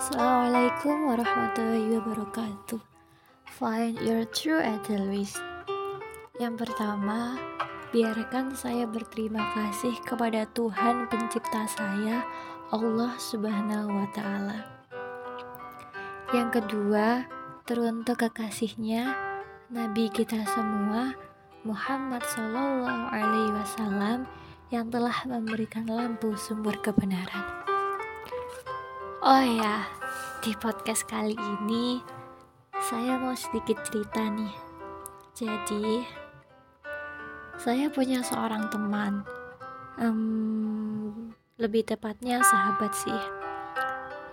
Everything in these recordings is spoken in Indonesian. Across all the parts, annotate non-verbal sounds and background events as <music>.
Assalamualaikum warahmatullahi wabarakatuh. Find your true idealist. Yang pertama, biarkan saya berterima kasih kepada Tuhan pencipta saya, Allah Subhanahu wa taala. Yang kedua, teruntuk kekasihnya Nabi kita semua Muhammad Sallallahu Alaihi Wasallam yang telah memberikan lampu sumber kebenaran. Oh ya, di podcast kali ini saya mau sedikit cerita nih. Jadi, saya punya seorang teman, um, lebih tepatnya sahabat sih.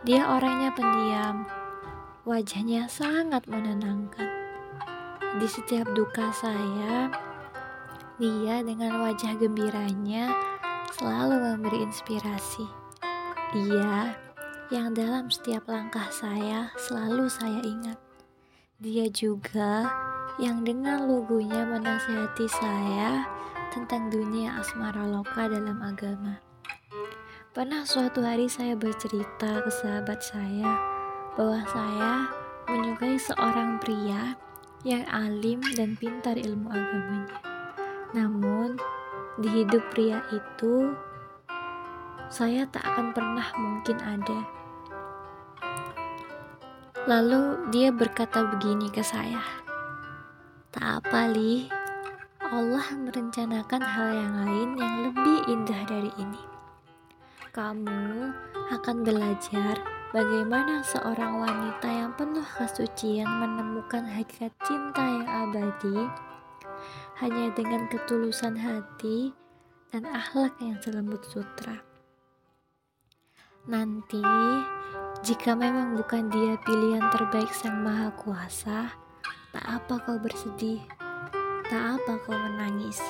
Dia orangnya pendiam, wajahnya sangat menenangkan. Di setiap duka saya, dia dengan wajah gembiranya selalu memberi inspirasi. Dia yang dalam setiap langkah saya selalu saya ingat. Dia juga yang dengan lugunya menasihati saya tentang dunia asmara loka dalam agama. Pernah suatu hari saya bercerita ke sahabat saya bahwa saya menyukai seorang pria yang alim dan pintar ilmu agamanya. Namun, di hidup pria itu, saya tak akan pernah mungkin ada Lalu dia berkata begini ke saya, Tak apa li, Allah merencanakan hal yang lain yang lebih indah dari ini. Kamu akan belajar bagaimana seorang wanita yang penuh kesucian menemukan hakikat cinta yang abadi hanya dengan ketulusan hati dan akhlak yang selembut sutra. Nanti jika memang bukan dia pilihan terbaik Sang Maha Kuasa, tak apa kau bersedih, tak apa kau menangis.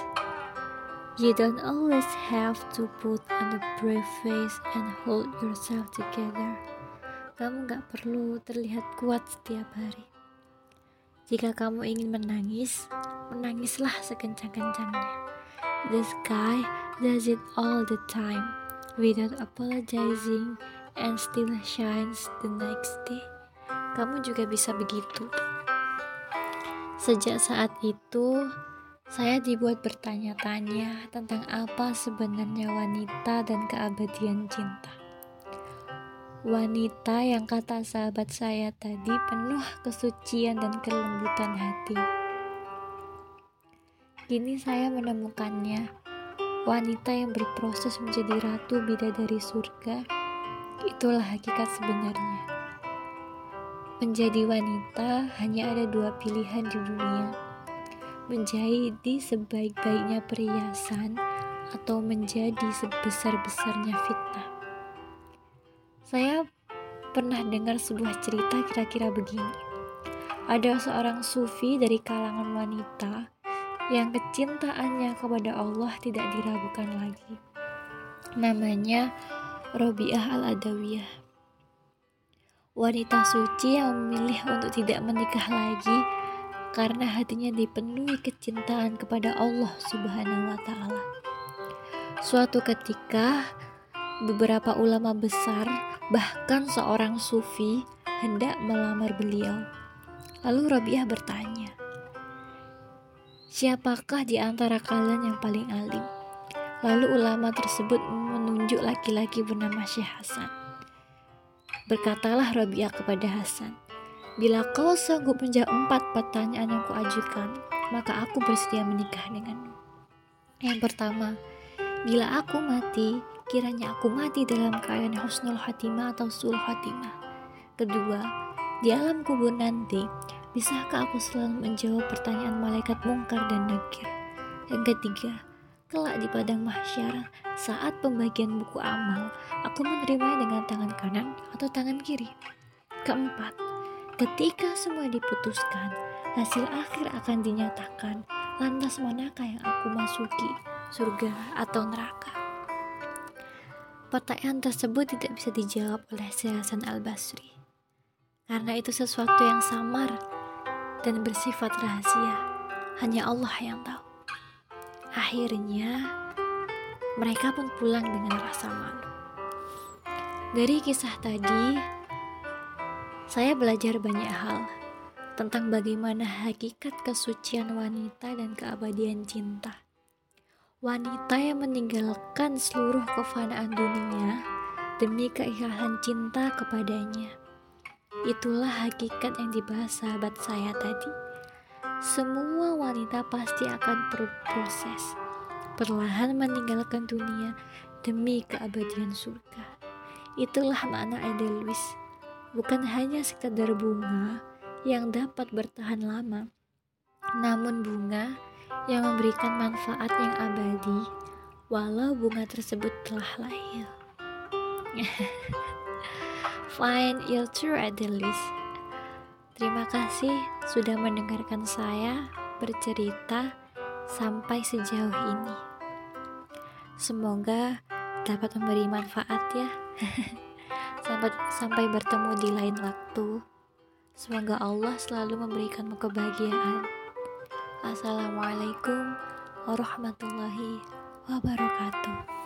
You don't always have to put on a brave face and hold yourself together. Kamu gak perlu terlihat kuat setiap hari. Jika kamu ingin menangis, menangislah sekencang-kencangnya. The sky does it all the time, without apologizing and still shines the next day. Kamu juga bisa begitu. Sejak saat itu, saya dibuat bertanya-tanya tentang apa sebenarnya wanita dan keabadian cinta. Wanita yang kata sahabat saya tadi penuh kesucian dan kelembutan hati. Kini saya menemukannya, wanita yang berproses menjadi ratu bidadari surga Itulah hakikat sebenarnya. Menjadi wanita hanya ada dua pilihan di dunia. Menjadi sebaik-baiknya perhiasan atau menjadi sebesar-besarnya fitnah. Saya pernah dengar sebuah cerita kira-kira begini. Ada seorang sufi dari kalangan wanita yang kecintaannya kepada Allah tidak diragukan lagi. Namanya Robiah Al-Adawiyah. Wanita suci yang memilih untuk tidak menikah lagi karena hatinya dipenuhi kecintaan kepada Allah Subhanahu wa taala. Suatu ketika beberapa ulama besar bahkan seorang sufi hendak melamar beliau. Lalu Robiah bertanya, "Siapakah di antara kalian yang paling alim?" Lalu ulama tersebut menunjuk laki-laki bernama Syekh Hasan. Berkatalah Rabi'ah kepada Hasan, Bila kau sanggup menjawab empat pertanyaan yang kuajukan, maka aku bersedia menikah denganmu. Yang pertama, bila aku mati, kiranya aku mati dalam keadaan husnul khatimah atau sul khatimah. Kedua, di alam kubur nanti, bisakah aku selalu menjawab pertanyaan malaikat mungkar dan nakir? Yang ketiga, Kelak di padang mahsyar, saat pembagian buku amal, aku menerimanya dengan tangan kanan atau tangan kiri. Keempat, ketika semua diputuskan, hasil akhir akan dinyatakan. Lantas manakah yang aku masuki, surga atau neraka? Pertanyaan tersebut tidak bisa dijawab oleh Hasan Al-Basri. Karena itu sesuatu yang samar dan bersifat rahasia. Hanya Allah yang tahu. Akhirnya, mereka pun pulang dengan rasa malu. Dari kisah tadi, Saya belajar banyak hal tentang bagaimana hakikat kesucian wanita dan keabadian cinta. Wanita yang meninggalkan seluruh kefanaan dunia demi keikhlasan cinta kepadanya. Itulah hakikat yang dibahas sahabat saya tadi. Semua wanita pasti akan berproses, perlahan meninggalkan dunia demi keabadian surga. Itulah makna edelweiss bukan hanya sekadar bunga yang dapat bertahan lama, namun bunga yang memberikan manfaat yang abadi walau bunga tersebut telah lahir. <laughs> Find your true idealist. Terima kasih sudah mendengarkan saya bercerita sampai sejauh ini. Semoga dapat memberi manfaat ya. <laughs> sampai sampai bertemu di lain waktu. Semoga Allah selalu memberikanmu kebahagiaan. Assalamualaikum warahmatullahi wabarakatuh.